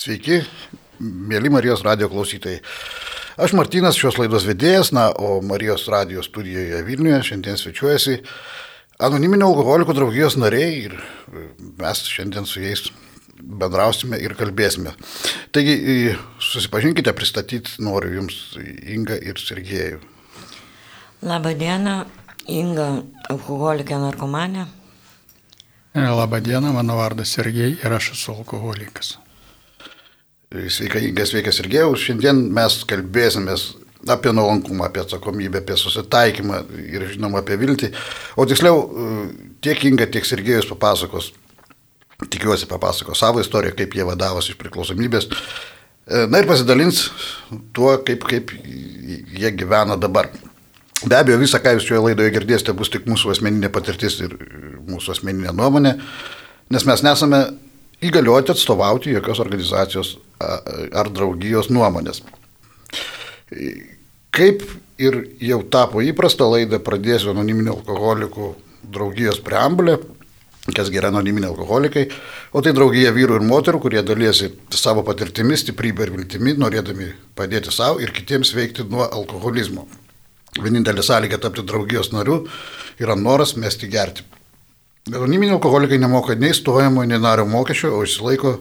Sveiki, mėly Marijos radio klausytojai. Aš Martinas, šios laidos vedėjas, na, o Marijos radio studijoje Vilniuje šiandien svečiuojasi anoniminio alkoholikų draugijos nariai ir mes šiandien su jais bendrausime ir kalbėsime. Taigi, susipažinkite, pristatyti noriu Jums Inga ir Sergėjų. Labą dieną, Inga, alkoholikė narkomanė. Labą dieną, mano vardas Sergėjai ir aš esu alkoholikas. Sveika, Inga, sveikas Sergėjau. Šiandien mes kalbėsimės apie nuolankumą, apie atsakomybę, apie susitaikymą ir žinoma apie viltį. O tiksliau, tiek Inga, tiek Sergėjus papasakos, tikiuosi papasakos savo istoriją, kaip jie vadavosi iš priklausomybės. Na ir pasidalins tuo, kaip, kaip jie gyvena dabar. Be abejo, visą, ką jūs šioje laidoje girdėsite, bus tik mūsų asmeninė patirtis ir mūsų asmeninė nuomonė, nes mes nesame įgalioti atstovauti jokios organizacijos ar draugijos nuomonės. Kaip ir jau tapo įprasta laida, pradėsiu anoniminio alkoholikų draugijos preambulę, kas yra anoniminiai alkoholikai, o tai draugija vyrų ir moterų, kurie dalysi savo patirtimi, stiprybę ir viltimi, norėdami padėti savo ir kitiems veikti nuo alkoholizmo. Vienintelė sąlyga tapti draugijos nariu yra noras mesti gerti. Anoniminiai alkoholikai nemoka nei stojamo, nei nario mokesčio, o išsilaiko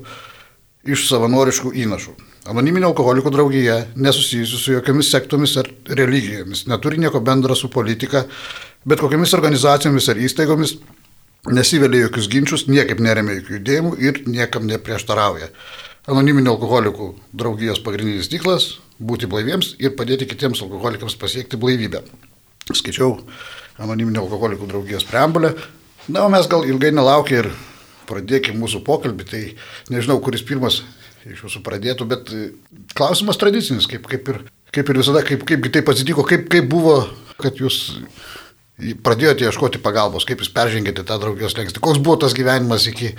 iš savanoriškų įnašų. Anoniminio alkoholikų draugija nesusijusi su jokiamis sektomis ar religijomis, neturi nieko bendra su politika, bet kokiamis organizacijomis ar įstaigomis nesivelia jokius ginčius, niekaip neremia jokių judėjimų ir niekam neprieštarauja. Anoniminio alkoholikų draugijos pagrindinis tikslas - būti blaiviems ir padėti kitiems alkoholikams pasiekti blaivybę. Skaičiau anoniminio alkoholikų draugijos preambulę, Na, o mes gal ilgai nelaukia ir pradėkime mūsų pokalbį, tai nežinau, kuris pirmas iš jūsų pradėtų, bet e, klausimas tradicinis, kaip, kaip, ir, kaip ir visada, kaip, kaipgi taip atsitiko, kaip, kaip buvo, kad jūs pradėjote ieškoti pagalbos, kaip jūs peržengėte tą draugijos lengstį, koks buvo tas gyvenimas iki,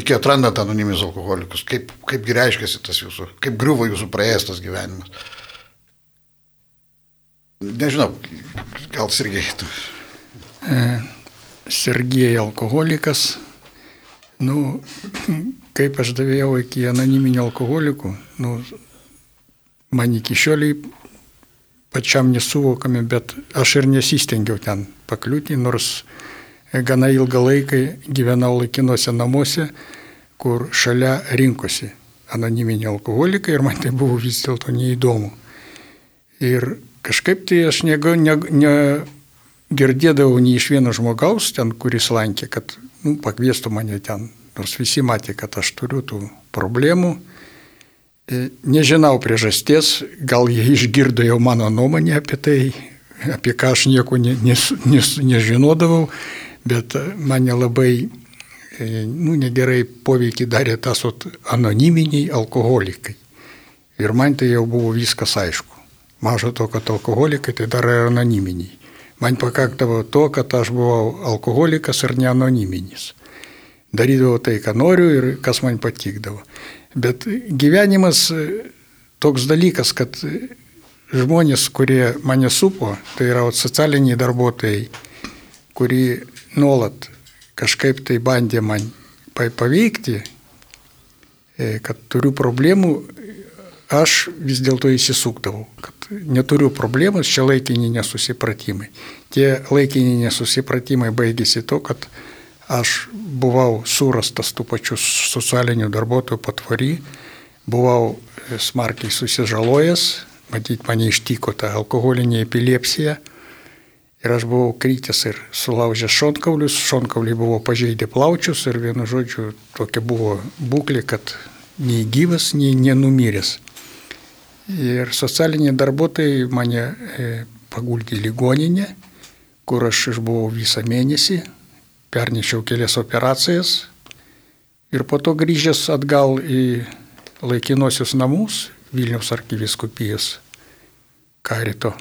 iki atrandant anoniminius alkoholikus, kaip, kaip reiškėsi tas jūsų, kaip griuvo jūsų praėjęs tas gyvenimas. Nežinau, gal irgi. E Sergėjai alkoholikas. Nu, kaip aš davėjau iki anoniminių alkoholikų, nu, man iki šioliai pačiam nesuvokami, bet aš ir nesistengiau ten pakliūti, nors gana ilgą laiką gyvenau laikinuose namuose, kur šalia rinkosi anoniminiai alkoholikai ir man tai buvo vis dėlto neįdomu. Ir kažkaip tai aš negu, ne, ne, girdėdavau nei iš vieno žmogaus ten, kuris lankė, kad nu, pakviestų mane ten, nors visi matė, kad aš turiu tų problemų. E, nežinau priežasties, gal jie išgirdo jau mano nuomonę apie tai, apie ką aš nieko ne, nes, nes, nežinodavau, bet mane labai e, nu, negerai poveikį darė tas anoniminiai alkoholikai. Ir man tai jau buvo viskas aišku. Mažo to, kad alkoholikai tai dar yra anoniminiai. Man pakakdavo to, kad aš buvau alkoholikas ar neanoniminis. Darydavau tai, ką noriu ir kas man patikdavo. Bet gyvenimas toks dalykas, kad žmonės, kurie mane supo, tai yra socialiniai darbuotojai, kurie nuolat kažkaip tai bandė man paveikti, kad turiu problemų, aš vis dėlto įsisukdavau, kad neturiu problemų, čia laikiniai nesusipratimai. Tie laikiniai nesusipratimai baigėsi to, kad aš buvau surastas tų pačių socialinių darbuotojų patvory, buvau smarkiai susižalojęs, matyt, mane ištiko ta alkoholinė epilepsija. Ir aš buvau krytęs ir sulaužęs šonkaulius, šonkauliai buvo pažeidę plaučius ir vienu žodžiu tokia buvo būklė, kad nei gyvas, nei nenumiręs. Ir socialiniai darbuotojai mane paguldė į ligoninę, kur aš išbuvau visą mėnesį, pernešiau kelias operacijas ir po to grįžęs atgal į laikinosius namus Vilniaus arkiviskupijos karito.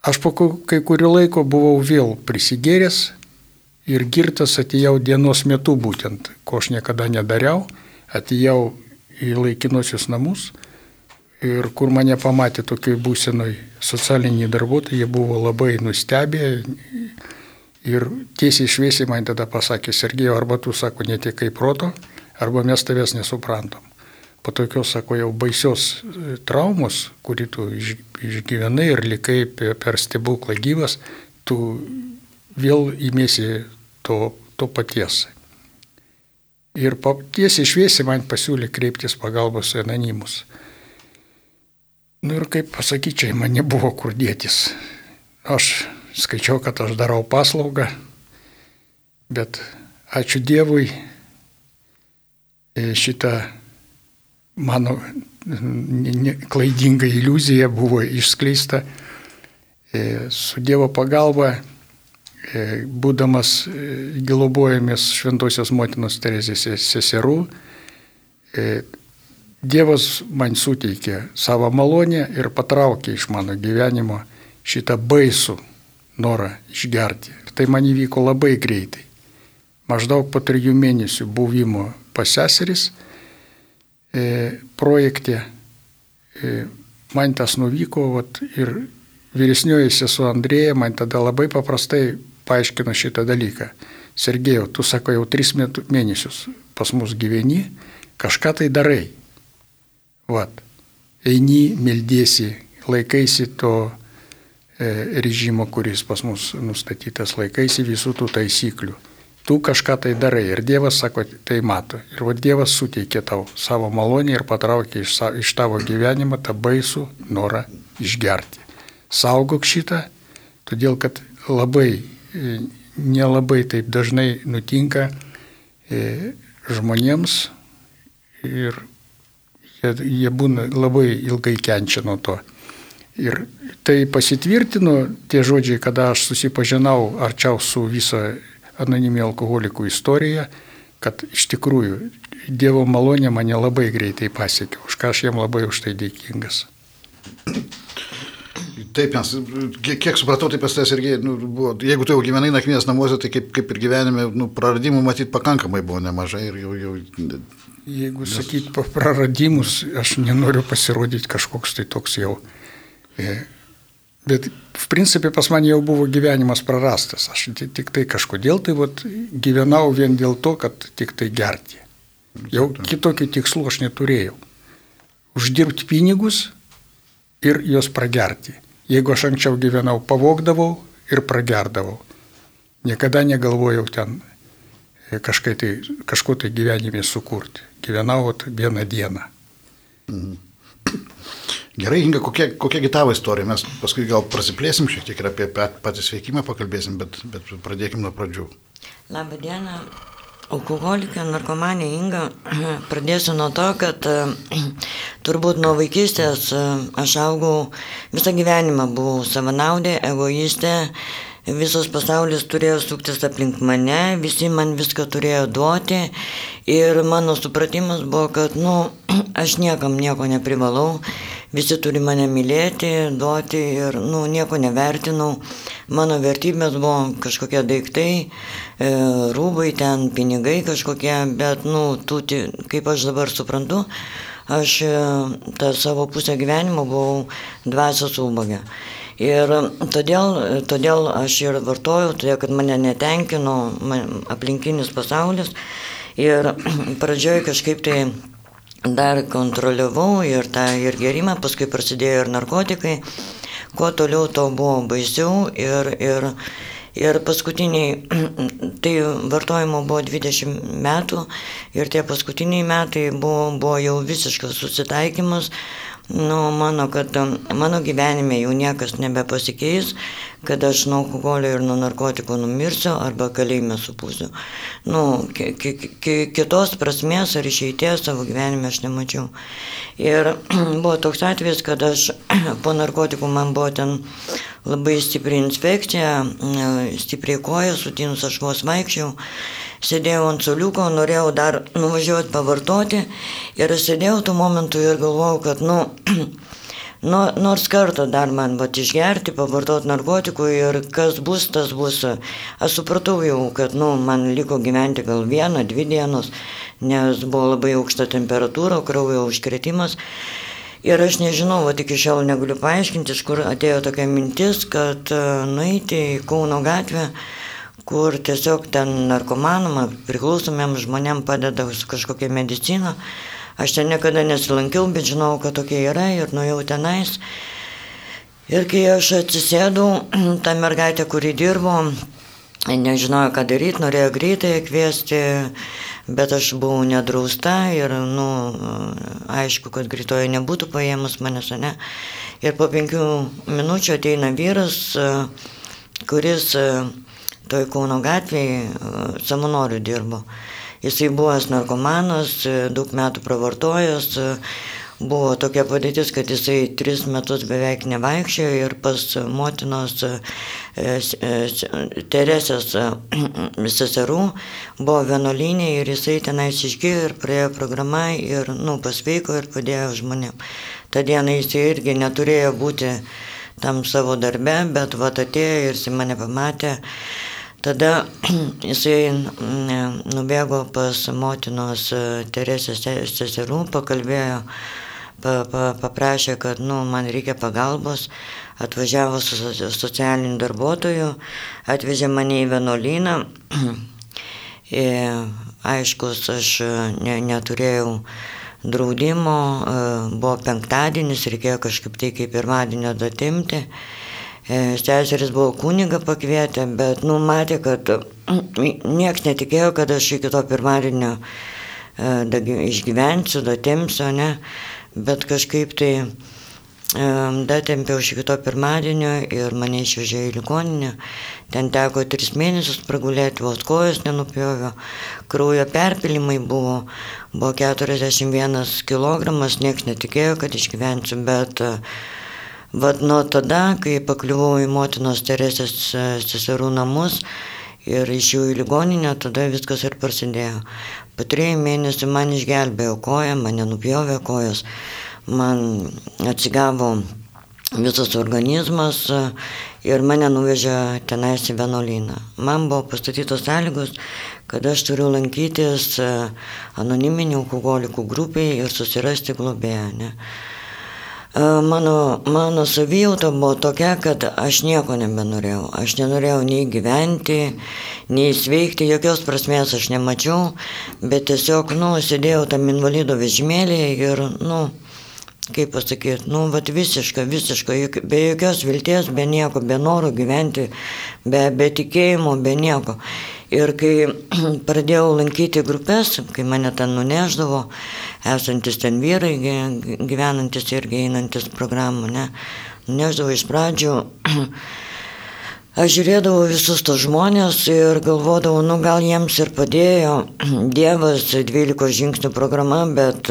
Aš po kai kurio laiko buvau vėl prisigėręs ir girtas atėjau dienos metu būtent, ko aš niekada nedariau, atėjau į laikinosius namus Ir kur mane pamatė tokiai būsenoj socialiniai darbuotojai, jie buvo labai nustebę ir tiesiai šviesiai man tada pasakė, Sergėjo, arba tu sako netiekai proto, arba mes tavęs nesuprantam. po tokios, sako, jau baisios e, traumos, kurį tu išgyvenai ir likai per stebuklą gyvas, tu vėl įmėsi to, to paties. Ir tiesiai šviesiai man pasiūlė kreiptis pagalbos į anonimus. Nu ir kaip pasakyčiai, man nebuvo kur dėtis. Aš skaičiau, kad aš darau paslaugą, bet ačiū Dievui e, šitą mano klaidinga iliuzija buvo išskleista. E, su Dievo pagalba E, būdamas gilobojamis Šventosios motinos Terezės seserų, Dievas man suteikė savo malonę ir patraukė iš mano gyvenimo šitą baisų norą išgerti. Ir tai man įvyko labai greitai. Maždaug po trijų mėnesių buvimo pas seseris e, projekte e, man tas nuvyko vat, ir vyresnioji sesuo Andrėja man tada labai paprastai paaiškino šitą dalyką. Sergėjau, tu sako, jau tris mėnesius pas mus gyveni, kažką tai darai. Vat, eini, meldiesi, laikaisi to e, režimo, kuris pas mus nustatytas, laikaisi visų tų taisyklių. Tu kažką tai darai ir Dievas, sako, tai mato. Ir va Dievas suteikė tau savo malonę ir patraukė iš, iš tavo gyvenimą tą baisų norą išgerti. Saugok šitą, todėl kad labai nelabai taip dažnai nutinka e, žmonėms ir jie, būna labai ilgai kenčia nuo to. Ir tai pasitvirtino tie žodžiai, kada aš susipažinau arčiau su viso anonimė alkoholikų istorija, kad iš tikrųjų Dievo malonė mane labai greitai pasiekė, už ką aš jam labai už tai dėkingas. Taip, nes kiek, kiek supratau, taip tas irgi, nu, buvo, jeigu tu jau gyvenai nakvynės namuose, tai kaip, kaip ir gyvenime, nu, praradimų matyti pakankamai buvo nemažai ir jau... jau jeigu sakyt praradimus, aš nenoriu pasirodyti kažkoks tai toks jau. E, bet v principė pas mane jau buvo gyvenimas prarastas. Aš tik tai kažkodėl tai vat, gyvenau vien dėl to, kad tik tai gerti. Jau kitokių tikslų aš neturėjau. Uždirbti pinigus ir juos pragerti. Jeigu aš anksčiau gyvenau, pavogdavau ir pragerdavau. Niekada negalvojau ten kažkai tai, kažko tai gyvenime sukurti. Gyvenau vieną dieną. Mhm. Gerai, Inga, kokia, kokia tavo istorija? Mes paskui gal prasiplėsim šiek tiek ir apie patį sveikimą pakalbėsim, bet, bet pradėkim nuo pradžių. Labą dieną, Alkoholikė, narkomanė Inga, pradėsiu nuo to, kad turbūt nuo vaikystės aš augau, visą gyvenimą buvau savanaudė, egoistė, visas pasaulis turėjo suktis aplink mane, visi man viską turėjo duoti ir mano supratimas buvo, kad, nu, aš niekam nieko neprivalau, visi turi mane mylėti, duoti ir, nu, nieko nevertinau. Mano vertybės buvo kažkokie daiktai, e, rūbai ten, pinigai kažkokie, bet, nu, tu, kaip aš dabar suprantu, aš e, tą savo pusę gyvenimo buvau dvasios ubagė. Ir todėl, todėl aš ir vartojau, todėl kad mane netenkino man, aplinkinis pasaulis. Ir pradžioj kažkaip tai dar kontroliavau ir tą ir gerimą, paskui prasidėjo ir narkotikai. Kuo toliau, to buvo baisiau ir, ir, ir paskutiniai, tai vartojimo buvo 20 metų ir tie paskutiniai metai buvo, buvo jau visiškas susitaikymas, nu, mano, kad um, mano gyvenime jau niekas nebepasikeis, kad aš nuo alkoholio ir nuo narkotikų numirsiu arba kalėjime supūsiu. Nu, ki ki ki kitos prasmės ar išeities savo gyvenime aš nemačiau. Ir buvo toks atvejis, kad aš po narkotikų man buvo ten labai stipri inspekcija, stipriai koja, sutinus aš vos vaikščiau sėdėjau ant soliuko, norėjau dar nuvažiuoti pavartoti ir sėdėjau tuo momentu ir galvojau, kad, nu, nu, nors kartą dar man vat išgerti, pavartoti narkotikų ir kas bus, tas bus. Aš supratau jau, kad, nu, man liko gyventi gal vieną, dvi dienos, nes buvo labai aukšta temperatūra, kraujo užkretimas. Ir aš nežinau, va iki šiol negaliu paaiškinti, iš kur atėjo tokia mintis, kad nueiti į Kauno gatvę, kur tiesiog ten narkomanam, priklausomiem žmonėm padeda su kažkokia medicina. Aš ten niekada nesilankiau, bet žinau, kad tokie yra ir nuėjau tenais. Ir kai aš atsisėdau, ta mergaitė, kuri dirbo, nežinojo, ką daryti, norėjo greitai kviesti, bet aš buvau nedrausta ir, nu, aišku, kad greitoje nebūtų paėmus manęs, ne. Ir po penkių minučių ateina vyras, kuris toj Kauno gatvėje savanorių dirbo. Jisai buvęs narkomanas, daug metų pravartojęs, buvo tokia padėtis, kad jisai tris metus beveik nevaikščiojo ir pas motinos e, e, Teresės e, seserų buvo vienuolinė ir jisai tenais išgyjo ir praėjo programą ir, nu, pasveiko ir padėjo žmonėm. Ta diena jisai irgi neturėjo būti tam savo darbe, bet va atėjo ir jisai mane pamatė. Tada jisai nubėgo pas motinos Teresės seserų, pakalbėjo pa, pa, paprašė, kad nu, man reikia pagalbos, atvažiavo su socialiniu darbuotoju, atvežė mane į vienuolyną. Aiškus, aš ne, neturėjau draudimo, buvo penktadienis, reikėjo kažkaip tai kaip pirmadienio datimti. Seseris buvo kuniga pakvietę, bet, nu, matė, kad nieks netikėjo, kad aš iki to pirmadienio išgyvensiu, datimsiu, ne bet kažkaip tai datempiau šį kito pirmadienio ir mane išvežė į ligoninę. Ten teko tris mėnesius pragulėti, vos kojos nenupjovio, kraujo perpilimai buvo, buvo 41 kg, niekas netikėjo, kad išgyvensiu, bet vad nuo tada, kai pakliuvau į motinos Teresės seserų namus ir išėjau į ligoninę, tada viskas ir prasidėjo. Po trijų mėnesių man išgelbėjo koją, mane nupjovė kojos, man atsigavo visas organizmas ir mane nuvežė tenais į vienuolyną. Man buvo pastatytos sąlygos, kad aš turiu lankytis anoniminių alkoholikų grupiai ir susirasti globėją. Ne? Mano, mano savijauta buvo tokia, kad aš nieko nebenorėjau. Aš nenorėjau nei gyventi, nei sveikti, jokios prasmės aš nemačiau, bet tiesiog, nu, sėdėjau tam invalido vežimėlėje ir, nu, kaip pasakyti, nu, vat visiška, visiška, be jokios vilties, be nieko, be noro gyventi, be, be tikėjimo, be nieko. Ir kai pradėjau lankyti grupės, kai mane ten nuneždavo, esantis ten vyrai, gyvenantis irgi einantis programų, ne, nuneždavo iš pradžių, aš žiūrėdavau visus tos žmonės ir galvodavau, nu gal jiems ir padėjo Dievas 12 žingsnių programa, bet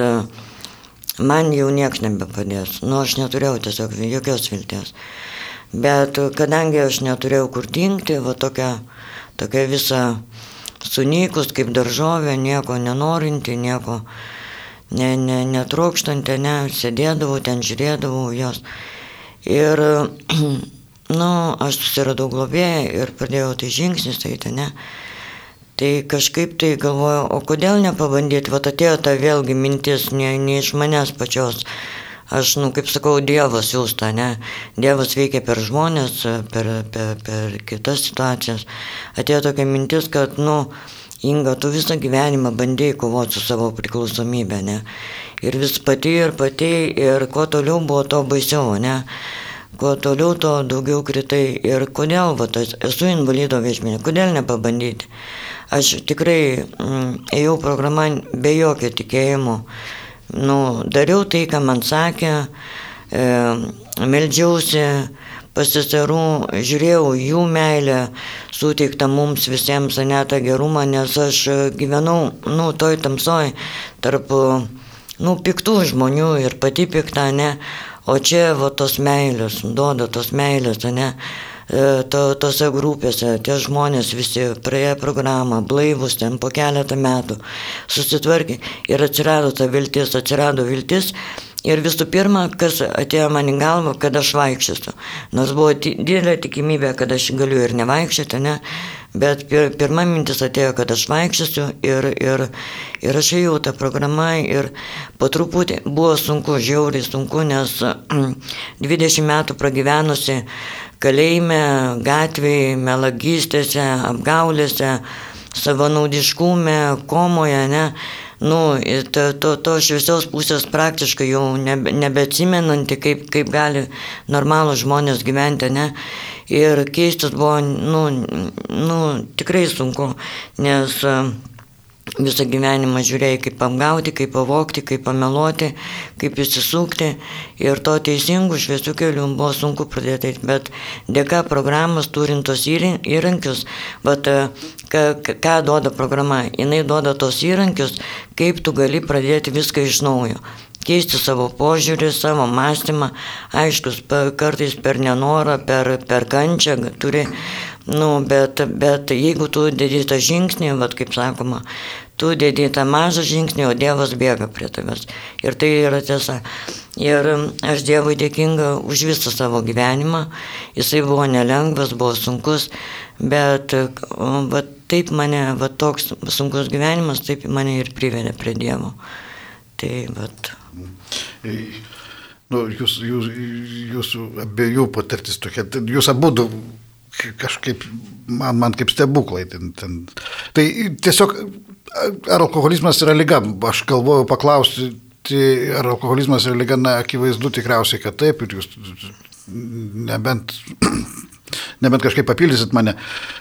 man jau niekas nebepadės. Nu, aš neturėjau tiesiog jokios vilties. Bet kadangi aš neturėjau kur dingti, va tokia tokia visa sunykus kaip daržovė, nieko nenorinti, nieko ne, ne, netrokštanti, ne, sėdėdavau ten, žiūrėdavau jos. Ir, nu, aš susiradau globėją ir pradėjau tai žingsnis, tai ten, ne. Tai kažkaip tai galvoju, o kodėl nepabandyti, va atėjo ta vėlgi mintis, ne, ne iš manęs pačios, aš, nu, kaip sakau, Dievas siūsta, ne? Dievas veikia per žmonės, per, per, per kitas situacijas. Atėjo tokia mintis, kad, nu, Inga, tu visą gyvenimą bandėjai kovoti su savo priklausomybė, ne? Ir vis pati ir pati, ir kuo toliau buvo to baisiau, ne? Kuo toliau, to daugiau kritai. Ir kodėl, va, esu invalido vežminė, kodėl nepabandyti? Aš tikrai mm, ėjau programą be jokio tikėjimo nu, dariau tai, ką man sakė, e, meldžiausi pasisarų, žiūrėjau jų meilę, suteiktą mums visiems, ne tą gerumą, nes aš gyvenau, nu, toj tamsoj, tarp, nu, piktų žmonių ir pati piktą, ne, o čia, va, tos meilės, duoda tos meilės, ne, E, to, tose grupėse, tie žmonės visi praėjo programą, blaivus ten po keletą metų, susitvarkė ir atsirado ta viltis, atsirado viltis. Ir visų pirma, kas atėjo man į galvą, kad aš vaikščiosiu. Nors buvo didelė tikimybė, kad aš galiu ir nevaikščioti, ne? Bet pir, pirma mintis atėjo, kad aš vaikščiosiu ir, ir, ir aš ėjau tą programą ir po truputį buvo sunku, žiauriai sunku, nes 20 metų pragyvenusi kalėjime, gatvėje, melagystėse, apgaulėse, savanaudiškume, komoje, ne, nu, to, to, to šviesios pusės praktiškai jau nebe, nebeatsimenanti, kaip, kaip gali normalų žmonės gyventi, ne. Ir keistis buvo, nu, nu, tikrai sunku, nes uh, visą gyvenimą žiūrėjai, kaip apgauti, kaip pavokti, kaip pameluoti, kaip įsisukti. Ir to teisingų šviesių kelių buvo sunku pradėti, bet dėka programos turint tos įrankius, bet ką, ką duoda programa, jinai duoda tos įrankius, kaip tu gali pradėti viską iš naujo. Keisti savo požiūrį, savo mąstymą, aiškus, kartais per nenorą, per, per kančią turi Nu, bet, bet jeigu tu dedi tą žingsnį, vat, kaip sakoma, tu dedi tą mažą žingsnį, o Dievas bėga prie tavęs. Ir tai yra tiesa. Ir aš Dievui dėkinga už visą savo gyvenimą. Jisai buvo nelengvas, buvo sunkus, bet vat, taip mane, vat, toks sunkus gyvenimas, taip mane ir privedė prie Dievo. Tai vat. Nu, jūs, jūs, jūsų abiejų patirtis tokia, jūs abu kažkaip, man, man kaip stebuklai. Ten, ten. Tai tiesiog, ar alkoholizmas yra lyga? Aš galvoju paklausti, ar alkoholizmas yra lyga, na, akivaizdu tikriausiai, kad taip, ir jūs nebent, nebent kažkaip papildysit mane,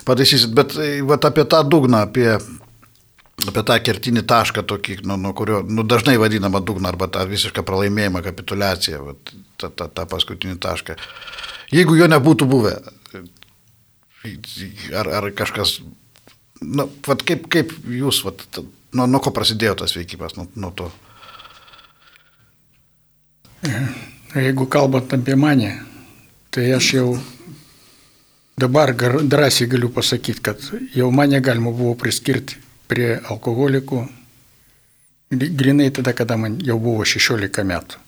pataisysit, bet vat, apie tą dugną, apie, apie tą kertinį tašką, tokį, nu, nuo kurio nu, dažnai vadinama dugną, arba tą visišką pralaimėjimą, kapitulaciją, vat, tą, tą, tą paskutinį tašką. Jeigu jo nebūtų buvę, Ar, ar kažkas, na, vat kaip, kaip jūs, vat, nuo, nuo ko prasidėjo tas veikimas, nuo, nuo to? Jeigu kalbant apie mane, tai aš jau dabar drąsiai galiu pasakyti, kad jau mane galima buvo priskirti prie alkoholikų, grinai tada, kada man jau buvo 16 metų.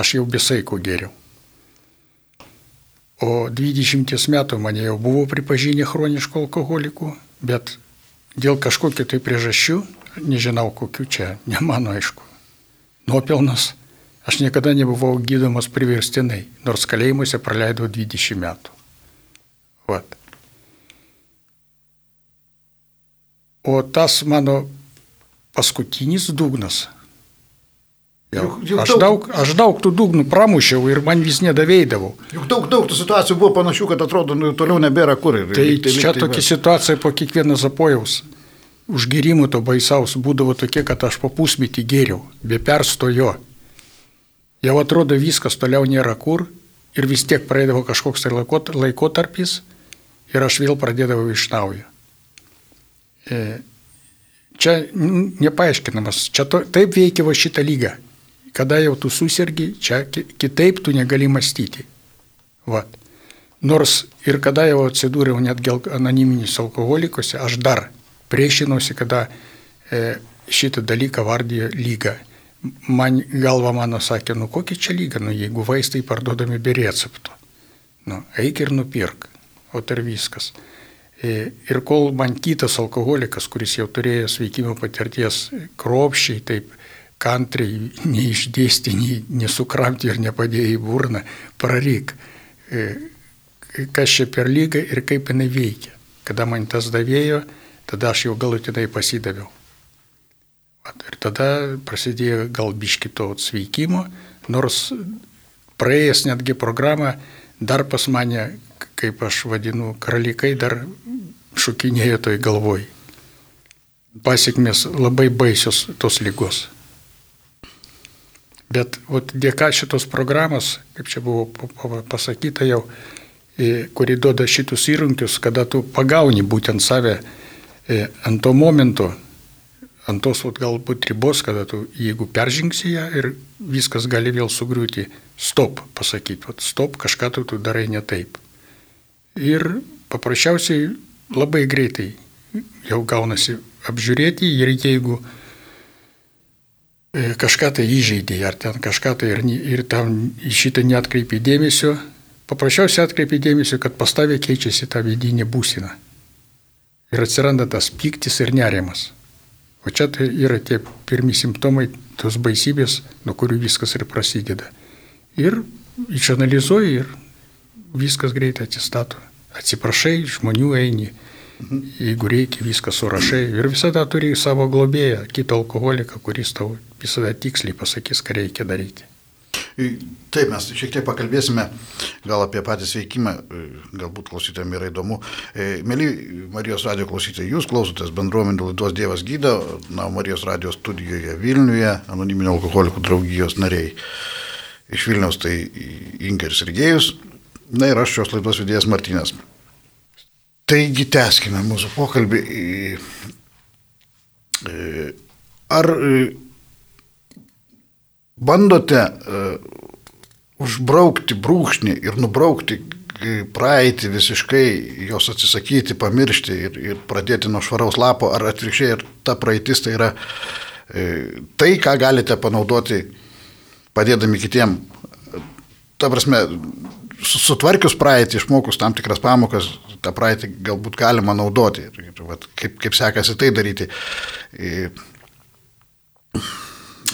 Aš jau visai ko geriau. O 20 metų mane jau buvo pripažinę chroniškų alkoholikų, bet dėl kažkokių tai priežasčių, nežinau kokių čia, ne mano aišku, nuopelnas, aš niekada nebuvau gydomas priverstinai, nors kalėjimuose praleidau 20 metų. Vat. O tas mano paskutinis dugnas Jau, juk aš, daug, aš daug tų dugnų pramušiau ir man vis nedavėdavau. Juk daug, daug tų situacijų buvo panašių, kad atrodo, nu, toliau nebėra kur. Ir, tai liktai, čia liktai, tokia situacija po kiekvieno zapojaus. Užgirimų to baisaus būdavo tokie, kad aš po pusmetį geriau, be perstojo. Jau atrodo viskas toliau nėra kur ir vis tiek praeidavo kažkoks tai laikotarpis ir aš vėl pradėdavau iš naujo. E, čia nepaaiškinamas, čia to, taip veikia va šitą lygą kada jau tu susirgi, čia kitaip tu negali mąstyti. Vat. Nors ir kada jau atsidūriau net anoniminius alkoholikose, aš dar priešinausi, kada e, šitą dalyką vardijo lyga. Man galva mano sakė, nu kokia čia lyga, nu jeigu vaistai parduodami be recepto. Nu, eik ir nupirk, o tai viskas. E, ir kol man kitas alkoholikas, kuris jau turėjo sveikimo patirties kropščiai, taip kantriai neišdėsti, nesukramti ir nepadėjai į burną, praryk, e, kas čia per lygą ir kaip jinai veikia. Kada man tas davėjo, tada aš jau galutinai pasidaviau. Ir tada prasidėjo gal biškito atsveikimo, nors praėjęs netgi programą, dar pas mane, kaip aš vadinu, kralikai dar šokinėjo toj galvoj. Pasiekmes labai baisios tos lygos. Bet vat, dėka šitos programos, kaip čia buvo pasakyta jau, kuri duoda šitus įrankius, kada tu pagauni būtent save ant to momento, ant tos vat, galbūt ribos, kada tu, jeigu peržingsi ją ir viskas gali vėl sugriūti, stop pasakyti, vat, stop, kažką tu, tu darai ne taip. Ir paprasčiausiai labai greitai jau gaunasi apžiūrėti ir jeigu E, kažką tai įžeidė, ar ten kažką tai ir, ir tam šitą netkreipi dėmesio, paprasčiausiai atkreipi dėmesio, kad pas tavę keičiasi ta vidinė būsina. Ir atsiranda tas piktis ir nerimas. O čia tai yra tie pirmi simptomai tos baisybės, nuo kurių viskas ir prasideda. Ir išanalizuoji ir viskas greitai atsistato. Atsiprašai, žmonių eini, Jeigu reikia, viską surašai ir visada turi savo globėją, kitą alkoholiką, kuris tau visada tiksliai pasakys, ką reikia daryti. Taip, mes šiek tiek pakalbėsime gal apie patį sveikimą, galbūt klausytėm yra įdomu. E, Mėly Marijos radio klausytojai, jūs klausotės bendruomenių laidos Dievas gydo, na, Marijos radio studijoje Vilniuje, anoniminio alkoholikų draugijos nariai. Iš Vilniaus tai Ingeris Rigėjus, na ir aš šios laidos vedėjas Martinas. Taigi teskime mūsų pokalbį. E, ar bandote uh, užbraukti brūkšnį ir nubraukti praeitį visiškai, jos atsisakyti, pamiršti ir, ir pradėti nuo švaraus lapo, ar atvirkščiai, ir ta praeitis tai yra e, tai, ką galite panaudoti padėdami kitiem. Ta prasme, sutvarkius praeitį, išmokus tam tikras pamokas, tą praeitį galbūt galima naudoti. Ir, ir, vat, kaip, kaip sekasi tai daryti. E,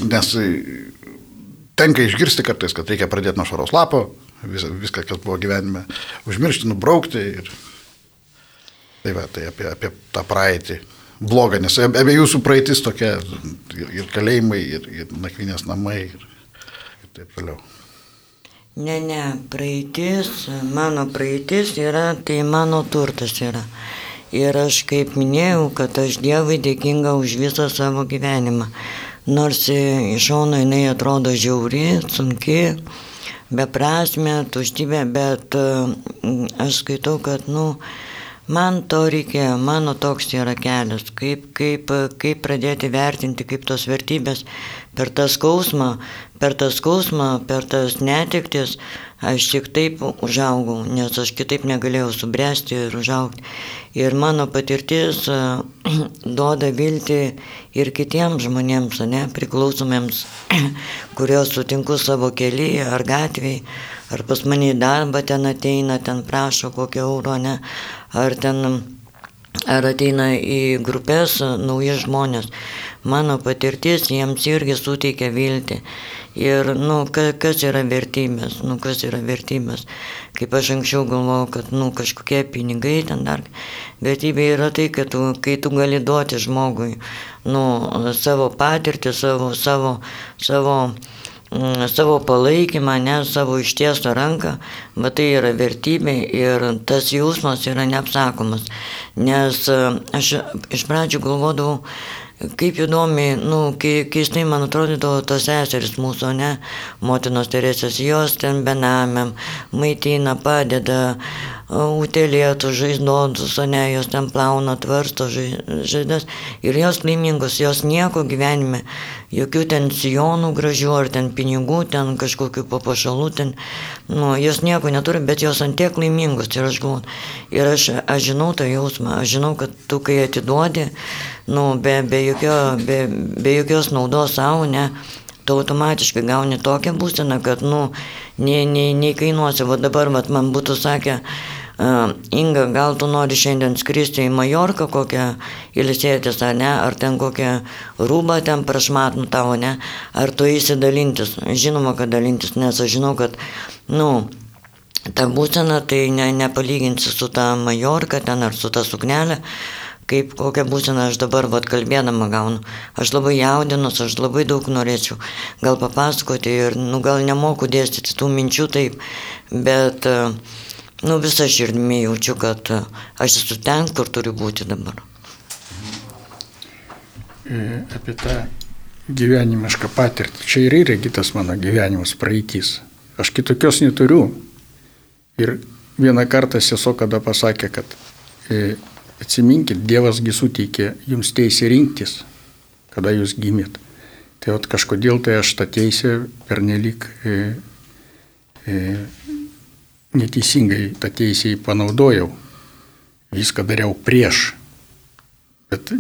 nes tenka išgirsti kartais, kad reikia pradėti nuo švaros lapo, vis, viską, kas buvo gyvenime, užmiršti, nubraukti. Ir... Tai va, tai apie, apie tą praeitį. Blogą, nes abiejų jūsų praeitis tokia ir kalėjimai, ir, ir nakvinės namai, ir, ir taip toliau. Ne, ne, praeitis, mano praeitis yra, tai mano turtas yra. Ir aš kaip minėjau, kad aš Dievui dėkinga už visą savo gyvenimą. Nors iš šono jinai atrodo žiauri, sunki, beprasme, tuštybė, bet aš skaitau, kad, nu, man to reikia, mano toks yra kelias, kaip, kaip, kaip pradėti vertinti, kaip tos vertybės per tą skausmą, per tą skausmą, per tas netiktis, aš tik taip užaugau, nes aš kitaip negalėjau subręsti ir užaugti. Ir mano patirtis duoda viltį ir kitiems žmonėms, ne, priklausomiems, kurios sutinku savo kelyje ar gatvėje, ar pas mane į darbą ten ateina, ten prašo kokio euro, ne, ar ten, ar ateina į grupės nauji žmonės. Mano patirtis jiems irgi suteikia viltį. Ir, nu, kas yra vertybės, nu, kas yra vertybės. Kaip aš anksčiau galvojau, kad, nu, kažkokie pinigai ten dar. Vertybė yra tai, kad tu, kai tu gali duoti žmogui, nu, savo patirtį, savo, savo, savo, mm, savo palaikymą, ne savo ištiestą ranką, bet tai yra vertybė ir tas jausmas yra neapsakomas. Nes aš iš pradžių galvodavau, Kaip įdomi, nu, keistai man atrodydavo tos seseris mūsų, ne, motinos Teresės, jos ten benamiam, maitina, padeda, utelėtų žaizdotus, ne, jos ten plauna, tvarsto žaizdas ir jos laimingos, jos nieko gyvenime, jokių ten sijonų gražių ar ten pinigų, ten kažkokių papašalų, ten, nu, jos nieko neturi, bet jos antiek laimingos. Ir aš galvoju, ir aš, aš žinau tą jausmą, aš žinau, kad tu kai atiduodi, nu, be, be, jokio, be, be jokios naudos savo, ne, tu automatiškai gauni tokią būseną, kad, nu, nei, nei, nei kainuosi. Va dabar, va, man būtų sakę, uh, Inga, gal tu nori šiandien skristi į Majorką kokią ilsėtis, ar ne, ar ten kokią rūbą ten prašmatnų tavo, ne, ar tu įsidalintis. Žinoma, kad dalintis, nes aš žinau, kad, nu, ta būsena tai ne, nepalyginsi su ta Majorka ten ar su ta suknelė kaip kokią būseną aš dabar vat kalbėdama gaunu. Aš labai jaudinus, aš labai daug norėčiau gal papasakoti ir, nu, gal nemoku dėstyti tų minčių taip, bet, nu, visą širdimi jaučiu, kad aš esu ten, kur turiu būti dabar. E, apie tą gyvenimišką patirtį. Čia ir yra kitas mano gyvenimas, praeitis. Aš kitokios neturiu. Ir vieną kartą sesuo kada pasakė, kad e, Atsiminkit, Dievasgi suteikė jums teisę rinktis, kada jūs gimėt. Tai vat, kažkodėl tai aš tą teisę pernelik e, e, neteisingai tą teisę panaudojau. Viską dariau prieš. Bet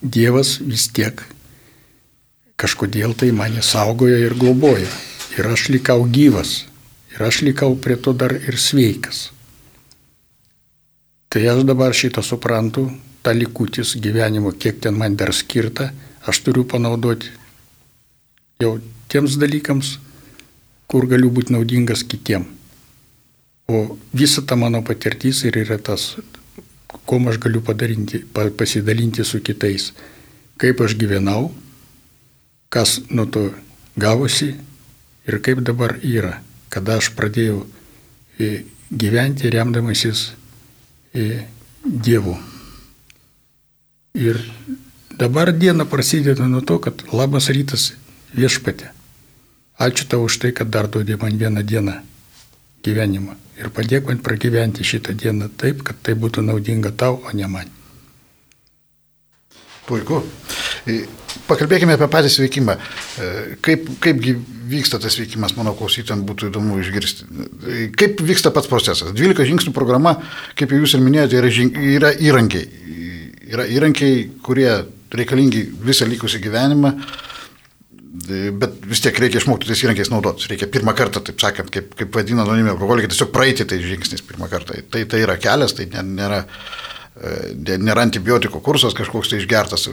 Dievas vis tiek kažkodėl tai mane saugojo ir globojo. Ir aš likau gyvas. Ir aš likau prie to dar ir sveikas. Tai aš dabar šitą suprantu, tą likutis gyvenimo, kiek ten man dar skirta, aš turiu panaudoti jau tiems dalykams, kur galiu būti naudingas kitiem. O visa ta mano patirtis ir yra tas kuo aš galiu padarinti, pasidalinti su kitais, kaip aš gyvenau, kas nuo to gavosi ir kaip dabar yra, kada aš pradėjau e, gyventi remdamasis Dievu. Ir dabar diena prasideda nuo to, kad labas rytas viešpatė. Ačiū tau už tai, kad dar duodė man vieną dieną gyvenimą. Ir padėk man pragyventi šitą dieną taip, kad tai būtų naudinga tau, o ne man. Puiku. Pakalbėkime apie patį sveikimą. Kaip, kaip vyksta tas veikimas, mano klausytėms būtų įdomu išgirsti. Kaip vyksta pats procesas? 12 žingsnių programa, kaip jūs ir minėjote, yra, žing, yra įrankiai. Yra įrankiai, kurie reikalingi visą likusį gyvenimą, bet vis tiek reikia išmokti tais įrankiais naudotis. Reikia pirmą kartą, taip sakant, kaip, kaip vadina anoniminė alkoholikė, tiesiog praeiti tais žingsniais pirmą kartą. Tai, tai yra kelias, tai nėra, e, nėra antibiotikų kursas kažkoks tai išgertas,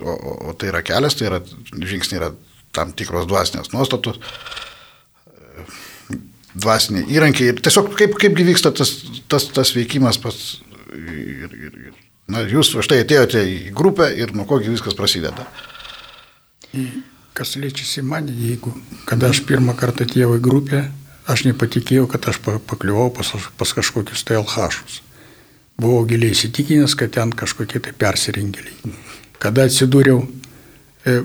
o, o, o tai yra kelias, tai yra žingsniai yra tam tikros dvasinės nuostatos, dvasiniai įrankiai ir tiesiog kaip, kaipgi vyksta tas, tas, tas veikimas pats. Ir, ir, ir, na, jūs štai atėjote į grupę ir nuo kogi viskas prasideda. Kas liečiasi mane, jeigu, kada aš pirmą kartą atėjau į grupę, aš nepatikėjau, kad aš pakliuvau pas, pas kažkokius tai alhašus. Buvau giliai įsitikinęs, kad ten kažkokie tai persirengėliai. Kada atsidūriau e,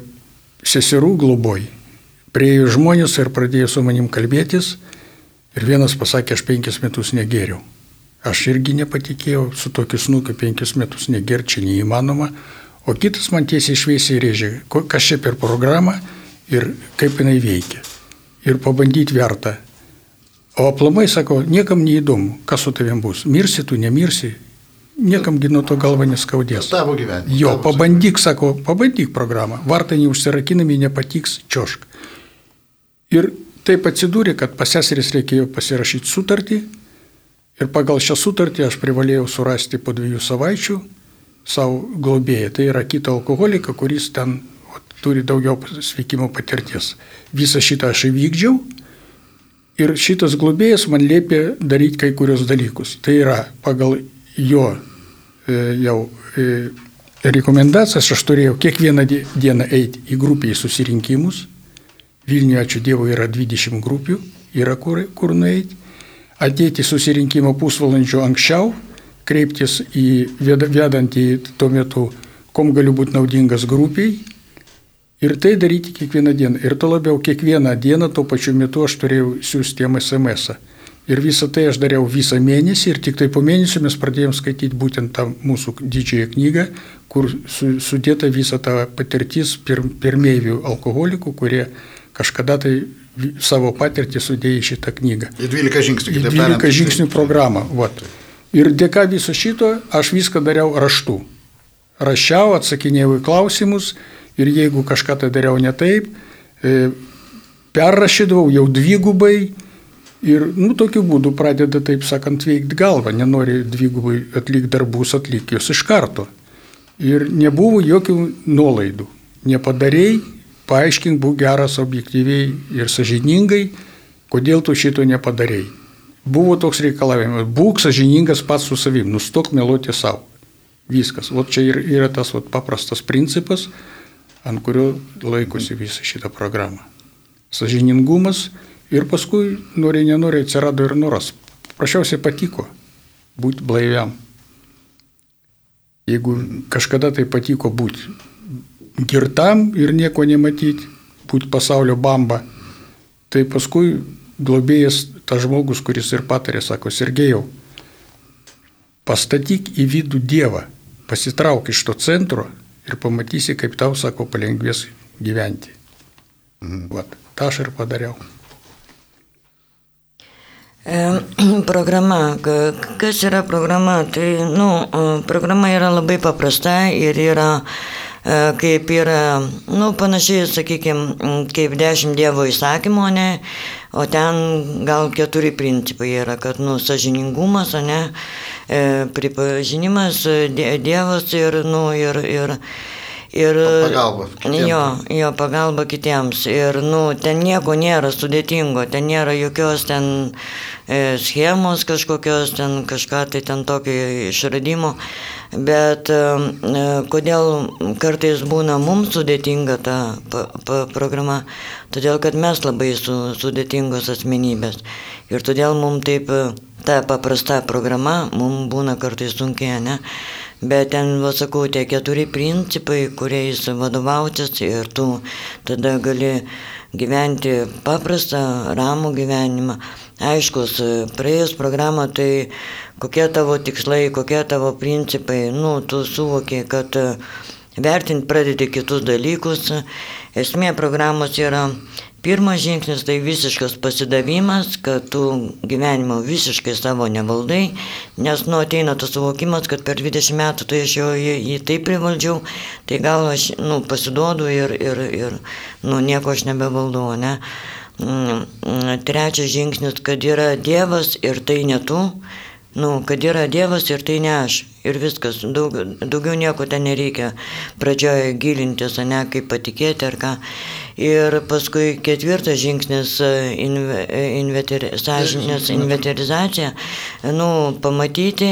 seserų globoj, priejo žmonės ir pradėjo su manim kalbėtis ir vienas pasakė, aš penkis metus negeriau. Aš irgi nepatikėjau, su tokiu snukiu penkis metus negerčiai neįmanoma, O kitas man tiesiai šviesiai rėžė, kas čia per programą ir kaip jinai veikia. Ir pabandyti verta. O aplamai sako, niekam neįdomu, kas su tavim bus. Mirsi tu, nemirsi. Niekamgi nuo to galva neskaudės. Tavo gyvenimas. Jo, pabandyk, sako, pabandyk programą. Vartai neužsirakinami, nepatiks, čiošk. Ir taip atsidūrė, kad pas seseris reikėjo pasirašyti sutartį. Ir pagal šią sutartį aš privalėjau surasti po dviejų savaičių savo globėją. Tai yra kita alkoholika, kuris ten o, turi daugiau sveikimo patirties. Visą šitą aš įvykdžiau ir šitas globėjas man liepė daryti kai kurios dalykus. Tai yra pagal jo e, jau e, rekomendacijas aš turėjau kiekvieną dieną eiti į grupį į susirinkimus. Vilniuje, ačiū Dievui, yra 20 grupių, yra kur, kur nueiti. Ateiti susirinkimo pusvalandžio anksčiau, kreiptis į vedantį tuo metu, kom galiu būti naudingas grupiai ir tai daryti kiekvieną dieną. Ir to labiau kiekvieną dieną tuo pačiu metu aš turėjau siūsti jam SMS. -ą. Ir visą tai aš dariau visą mėnesį ir tik tai po mėnesio mes pradėjom skaityti būtent tą mūsų didžiąją knygą, kur su, sudėta visa ta patirtis pir, pirmievių alkoholikų, kurie kažkada tai savo patirtį sudėjo šitą knygą. Į 12 žingsnių. Į 12 žingsnių programą. Vat. Ir dėka viso šito aš viską dariau raštu. Rašiau, atsakinėjau į klausimus ir jeigu kažką tai dariau ne taip, e, perrašydavau jau dvigubai ir, nu, tokiu būdu pradeda, taip sakant, veikti galvą, nenori dvigubai atlikti darbus, atlikti juos iš karto. Ir nebuvo jokių nuolaidų. Nepadarėjai, paaiškink, būk geras objektyviai ir sažiningai, kodėl tu šito nepadarėjai. Buvo toks reikalavimas, būk sažiningas pats su savim, nustok meluoti savo. Viskas. O čia ir yra tas vat, paprastas principas, ant kurio laikosi visą šitą programą. Sažiningumas ir paskui, nori nenori, atsirado ir noras. Prašiausiai patiko būti blaiviam. Jeigu kažkada tai patiko būti girtam ir nieko nematyti, būti pasaulio bamba, tai paskui globėjas tas žmogus, kuris ir patarė, sako, Sergejau, pastatyk į vidų Dievą, pasitrauk iš to centro ir pamatysi, kaip tau, sako, palengvės gyventi. Mhm. Vat, tą aš ir padariau. E, programa, kas yra programa? Tai, nu, programa yra labai paprasta ir yra e, kaip yra, nu, panašiai, sakykime, kaip dešimt Dievo įsakymų, ne, O ten gal keturi principai yra, kad, nu, sažiningumas, ne, e, pripažinimas, Dievas ir, nu, ir, ir, Ir, pagalba. Kitiems. Jo, jo, pagalba kitiems. Ir, nu, ten nieko nėra sudėtingo, ten nėra jokios ten e, schemos kažkokios, ten kažką tai ten tokio išradimo. Bet e, e, kodėl kartais būna mums sudėtinga ta pa, pa, programa? Todėl, kad mes labai su, sudėtingos asmenybės. Ir todėl mums taip e, ta paprasta programa mums būna kartais sunkiai, ne? Bet ten, sakau, tie keturi principai, kuriais vadovautis ir tu tada gali gyventi paprastą, ramų gyvenimą. Aiškus, praėjus programą, tai kokie tavo tikslai, kokie tavo principai, nu, tu suvoki, kad vertinti pradedi kitus dalykus. Esmė programos yra Pirmas žingsnis tai visiškas pasidavimas, kad tu gyvenimo visiškai savo nevaldai, nes nu ateina tas suvokimas, kad per 20 metų tai aš jau jį, jį taip privaldžiau, tai gal aš nu, pasiduodu ir, ir, ir nu, nieko aš nebevaldau, ne. Mm, trečias žingsnis, kad yra Dievas ir tai ne tu, nu, kad yra Dievas ir tai ne aš. Ir viskas, daug, daugiau nieko ten nereikia pradžioje gilintis, ne kaip patikėti ar ką. Ir paskui ketvirtas žingsnis inve, inveter, sąžinės inventorizacija, nu, pamatyti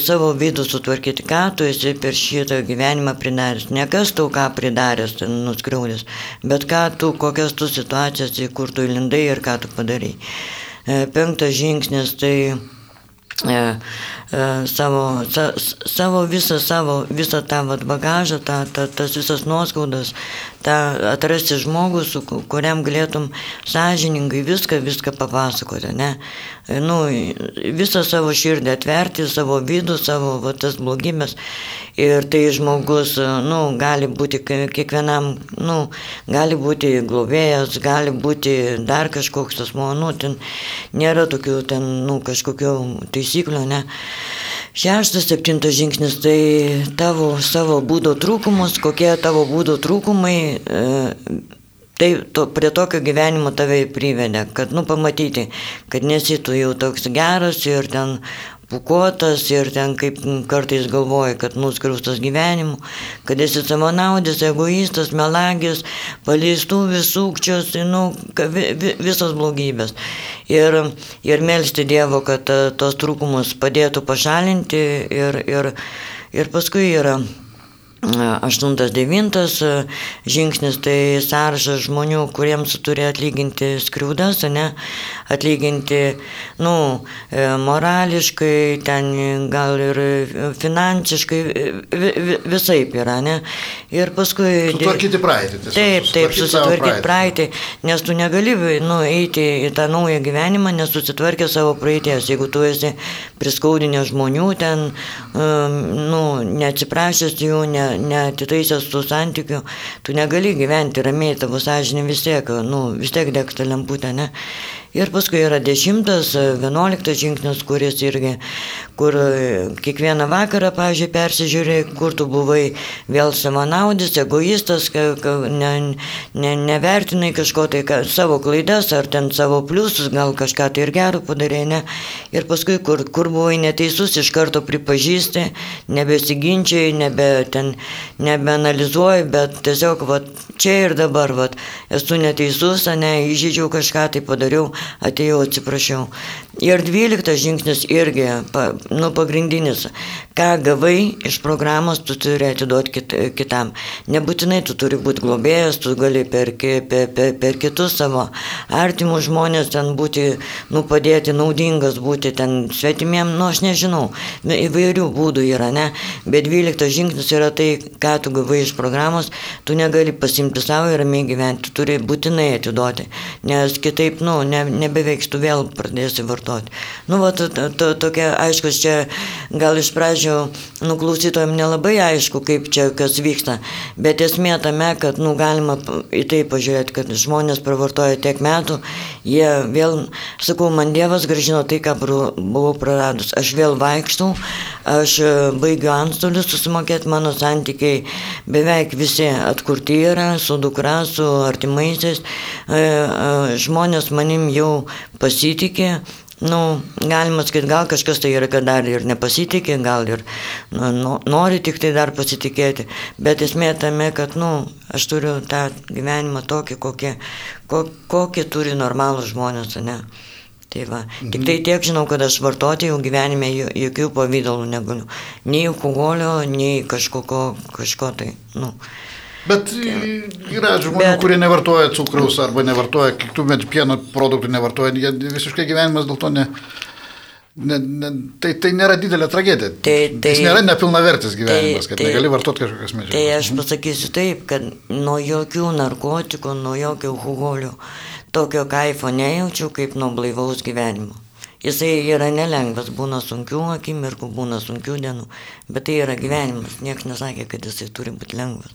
savo vidų sutvarkyti, ką tu esi per šitą gyvenimą pridaręs. Ne kas tau ką pridaręs, nuskriaudęs, bet ką tu, kokias tu situacijas, į kur tu lindai ir ką tu padarai. Penktas žingsnis tai e, e, savo, sa, savo visą savo, visą tą vat, bagažą, tą, tą, tas visas nuoskaudas, tą atrasti žmogų, su kuriam galėtum sąžiningai viską, viską papasakoti, ne? Nu, visą savo širdį atverti, savo vidų, savo va, tas blogybės. Ir tai žmogus, nu, gali būti kiekvienam, nu, gali būti globėjas, gali būti dar kažkoks asmo, nu, ten nėra tokių, ten, nu, kažkokių taisyklių, ne? Šeštas, septintas žingsnis tai tavo savo būdo trūkumus, kokie tavo būdo trūkumai, e, tai to, prie tokio gyvenimo tave privedė, kad, nu, pamatyti, kad nesi tu jau toks geras ir ten pukuotas ir ten kaip kartais galvoja, kad nuskriaustas gyvenimu, kad esi samonaudis, egoistas, melagis, paleistųvis, sukčios, nu, vi, vi, visos blogybės. Ir, ir melsti Dievo, kad tos trūkumus padėtų pašalinti ir, ir, ir paskui yra Aštuntas, devintas e, žingsnis tai sąrašas žmonių, kuriems turi atlyginti skriaudas, ne, atlyginti, nu, e, morališkai, ten gal ir finansiškai, visai yra, ne. Ir paskui... Sutvarkyti praeitį. Tiesiog, taip, taip, susitvarkyti praeitį. nes tu negali, nu, eiti į tą naują gyvenimą, nesusitvarkė savo praeities. Jeigu tu esi priskaudinęs žmonių, ten, nu, neatsiprašęs jų, ne neatitaisęs tų santykių, tu negali gyventi ramiai, tavo sąžinė vis tiek, nu, vis tiek degsta lemputė, ne? Ir paskui yra dešimtas, vienuoliktas žingsnis, kuris irgi, kur kiekvieną vakarą, pažiūrėjau, persižiūrė, kur tu buvai vėl savanaudis, egoistas, ne, ne, nevertinai kažko tai, ka, savo klaidas ar ten savo pliusus, gal kažką tai ir gerų padarė, ne. Ir paskui, kur, kur buvai neteisus, iš karto pripažįsti, nebesiginčiai, nebe, ten, nebeanalizuoji, bet tiesiog, va, čia ir dabar, va, esu neteisus, ne, įžydžiau kažką tai padariau atėjau atsiprašiau. Ir dvyliktas žingsnis irgi, pa, nu, pagrindinis, ką gavai iš programos, tu turi atiduoti kit, kitam. Nebūtinai tu turi būti globėjas, tu gali per, per, per, per kitus savo artimus žmonės ten būti, nu, padėti, naudingas būti ten svetimiem, nu, aš nežinau, įvairių būdų yra, ne, bet dvyliktas žingsnis yra tai, ką tu gavai iš programos, tu negali pasimti savo ir ramiai gyventi, tu turi būtinai atiduoti, nes kitaip, nu, ne, nebeveiks, tu vėl pradėsi vartoti. Nu, va, to, to, tokia, aišku, čia gal iš pradžių, nu, klausytojams nelabai aišku, kaip čia kas vyksta, bet esmė tame, kad, nu, galima į tai pažiūrėti, kad žmonės pravartoja tiek metų, jie vėl, sakau, man Dievas gražino tai, ką buvau praradus. Aš vėl vaikštau, aš e, baigiu antstolius susimokėti, mano santykiai beveik visi atkurti yra su dukra, su artimaisiais, e, e, žmonės manim jau pasitikė, nu, galima sakyti, gal kažkas tai yra, kad dar ir nepasitikė, gal ir nu, nori tik tai dar pasitikėti, bet esmė tame, kad, nu, aš turiu tą gyvenimą tokį, kokį, kokį turi normalus žmonės, ne. Tai va, mhm. tik tai tiek žinau, kad aš vartoti jau gyvenime jokių pavydalų negaliu. Nei alkoholio, nei kažkoko, kažko tai, nu. Bet yra žmonių, bet, kurie nevartoja cukraus arba nevartoja kitų pieno produktų, nevartoja, jie visiškai gyvenimas dėl to ne, ne, ne, tai, tai nėra didelė tragedija. Tai, tai, Jis nėra nepilnavertis gyvenimas, tai, kad tai, negali vartoti kažkokias medžiagas. Tai aš pasakysiu taip, kad nuo jokių narkotikų, nuo jokio alkoholio tokio kaifo nejaučiu kaip nuo blaivaus gyvenimo. Jisai yra nelengvas, būna sunkių akimirkų, būna sunkių dienų, bet tai yra gyvenimas, niekas nesakė, kad jisai turi būti lengvas.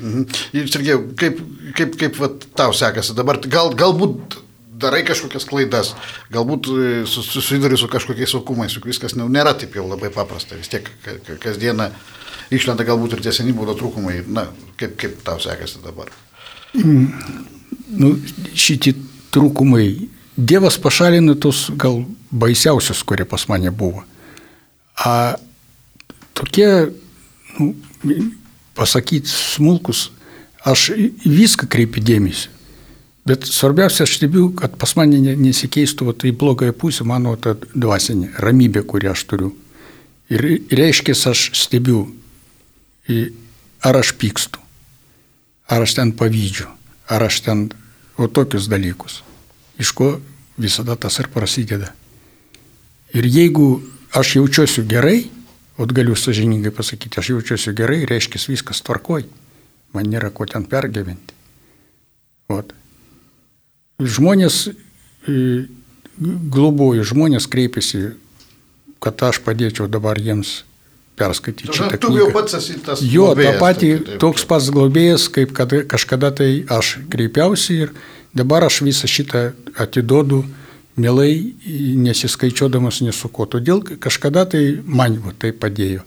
Mhm. Sergėjau, kaip, kaip, kaip vat, tau sekasi dabar, gal, galbūt darai kažkokias klaidas, galbūt e, susiduri su kažkokiais saukumais, juk viskas nėra taip jau labai paprasta, vis tiek kasdieną išlenda galbūt ir tie seni būdo trūkumai, na, kaip, kaip tau sekasi dabar? Mm, nu, šitie trūkumai, Dievas pašalino tos gal baisiausius, kurie pas mane buvo. A tokie, nu, pasakyti smulkus, aš viską kreipiu dėmesį. Bet svarbiausia, aš stebiu, kad pas mane nesikeistų va, tai blogąją pusę mano ta dvasinė ramybė, kurią aš turiu. Ir reiškia, aš stebiu, ar aš pykstu, ar aš ten pavydžiu, ar aš ten, o tokius dalykus, iš ko visada tas ir prasideda. Ir jeigu aš jaučiuosi gerai, O galiu sažiningai pasakyti, aš jaučiuosi gerai, reiškia viskas tvarkoj, man nėra ko ten pergyventi. Ot. Žmonės, globoju, žmonės kreipiasi, kad aš padėčiau dabar jiems perskaityti šitą knygą. Tu jau pats esi tas. Jo, tą patį, taip, taip. toks pats globėjas, kaip kad, kažkada tai aš kreipiausi ir dabar aš visą šitą atiduodu mielai nesiskaičiuodamas nesu ko. Todėl kažkada tai man va, tai padėjo.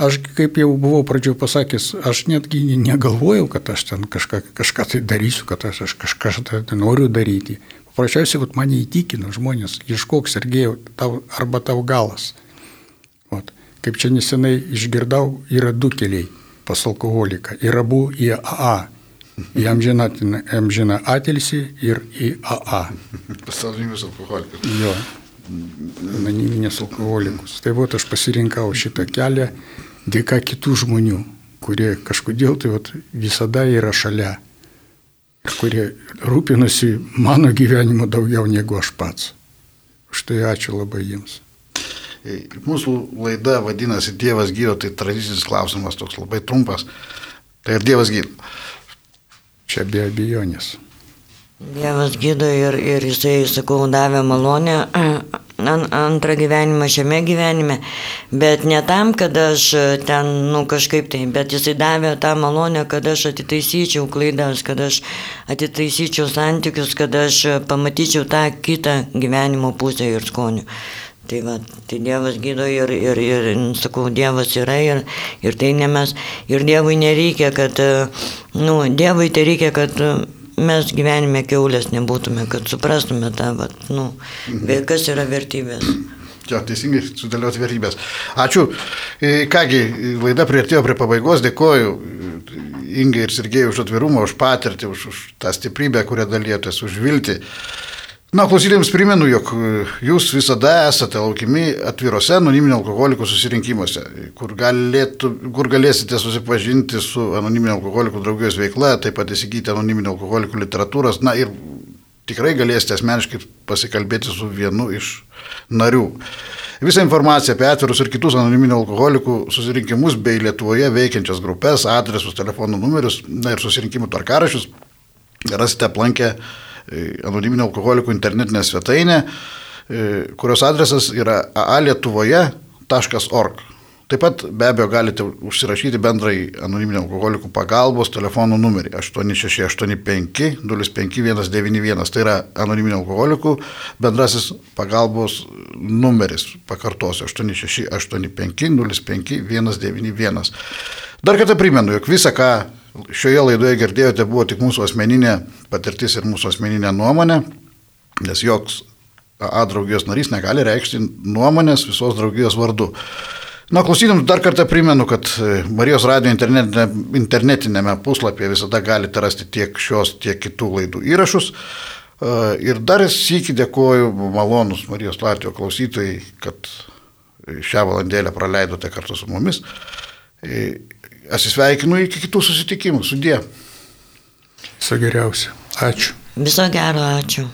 Aš, kaip jau buvau pradžioje pasakęs, aš netgi negalvojau, kad aš ten kažką, kažką tai darysiu, kad aš, aš kažką tai noriu daryti. Paprasčiausiai vat, mane įtikino žmonės, ieškok Sergėjau, tau, arba tau galas. Vat. Kaip čia nesenai išgirdau, yra du keliai pas alkoholiką. Ir abu į AA į amžiną, amžiną atilsį ir į AA. Pasaulinius alkoholikus. Jo, anoniminės alkoholikus. Tai buvo aš pasirinkau šitą kelią dėka kitų žmonių, kurie kažkodėl tai vat, visada yra šalia. Ir kurie rūpinosi mano gyvenimu daugiau negu aš pats. Už tai ačiū labai jiems. Mūsų laida vadinasi Dievas gydo, tai tradicinis klausimas toks labai trumpas. Tai ar Dievas gydo? Čia be abejonės. Dievas gydo ir, ir jisai, sakau, davė malonę antrą gyvenimą šiame gyvenime, bet ne tam, kad aš ten, nu kažkaip tai, bet jisai davė tą malonę, kad aš atitaisyčiau klaidas, kad aš atitaisyčiau santykius, kad aš pamatyčiau tą kitą gyvenimo pusę ir skonių. Tai va, tai Dievas gydo ir, ir, ir, sakau, Dievas yra ir, ir tai ne mes. Ir Dievui nereikia, kad, nu, Dievui tai reikia, kad mes gyvenime keulės nebūtume, kad suprastume tą, va, nu, mhm. kas yra vertybės. Jo, teisingai sudėlioti vertybės. Ačiū. E, kągi, laida prieartėjo prie pabaigos. Dėkoju Ingai ir Sergėjui už atvirumą, už patirtį, už, už tą stiprybę, kurią dalyjotės, už viltį. Na, klausytėms primenu, jog e, jūs visada esate laukimi atvirose anoniminio alkoholikų susirinkimuose, kur, galėtų, kur galėsite susipažinti su anoniminio alkoholikų draugijos veikla, taip pat įsigyti anoniminio alkoholikų literatūros, na ir tikrai galėsite asmeniškai pasikalbėti su vienu iš narių. Visą informaciją apie atvirus ir kitus anoniminio alkoholikų susirinkimus bei Lietuvoje veikiančias grupės, adresus, telefonų numerius na, ir susirinkimų tvarkarašius rasite aplankę anoniminio alkoholikų internetinę svetainę, e, kurios adresas yra aalietuvoje.org. Taip pat be abejo galite užsirašyti bendrai anoniminio alkoholikų pagalbos telefonų numerį 868505191. Tai yra anoniminio alkoholikų bendrasis pagalbos numeris. Pakartosiu 868505191. Dar kartą primenu, jog visą, ką šioje laidoje girdėjote, buvo tik mūsų asmeninė patirtis ir mūsų asmeninė nuomonė, nes joks A draugijos narys negali reikšti nuomonės visos draugijos vardu. Na, klausytams dar kartą primenu, kad e, Marijos radio internetinėme, internetinėme puslapyje visada galite rasti tiek šios, tiek kitų laidų įrašus. E, ir dar sėki dėkoju malonus Marijos Latvijo klausytojai, kad šią valandėlę praleidote kartu su mumis. Atsisveikinu iki kitų susitikimų. Sudė. Viso geriausio. Ačiū. Viso gero, ačiū.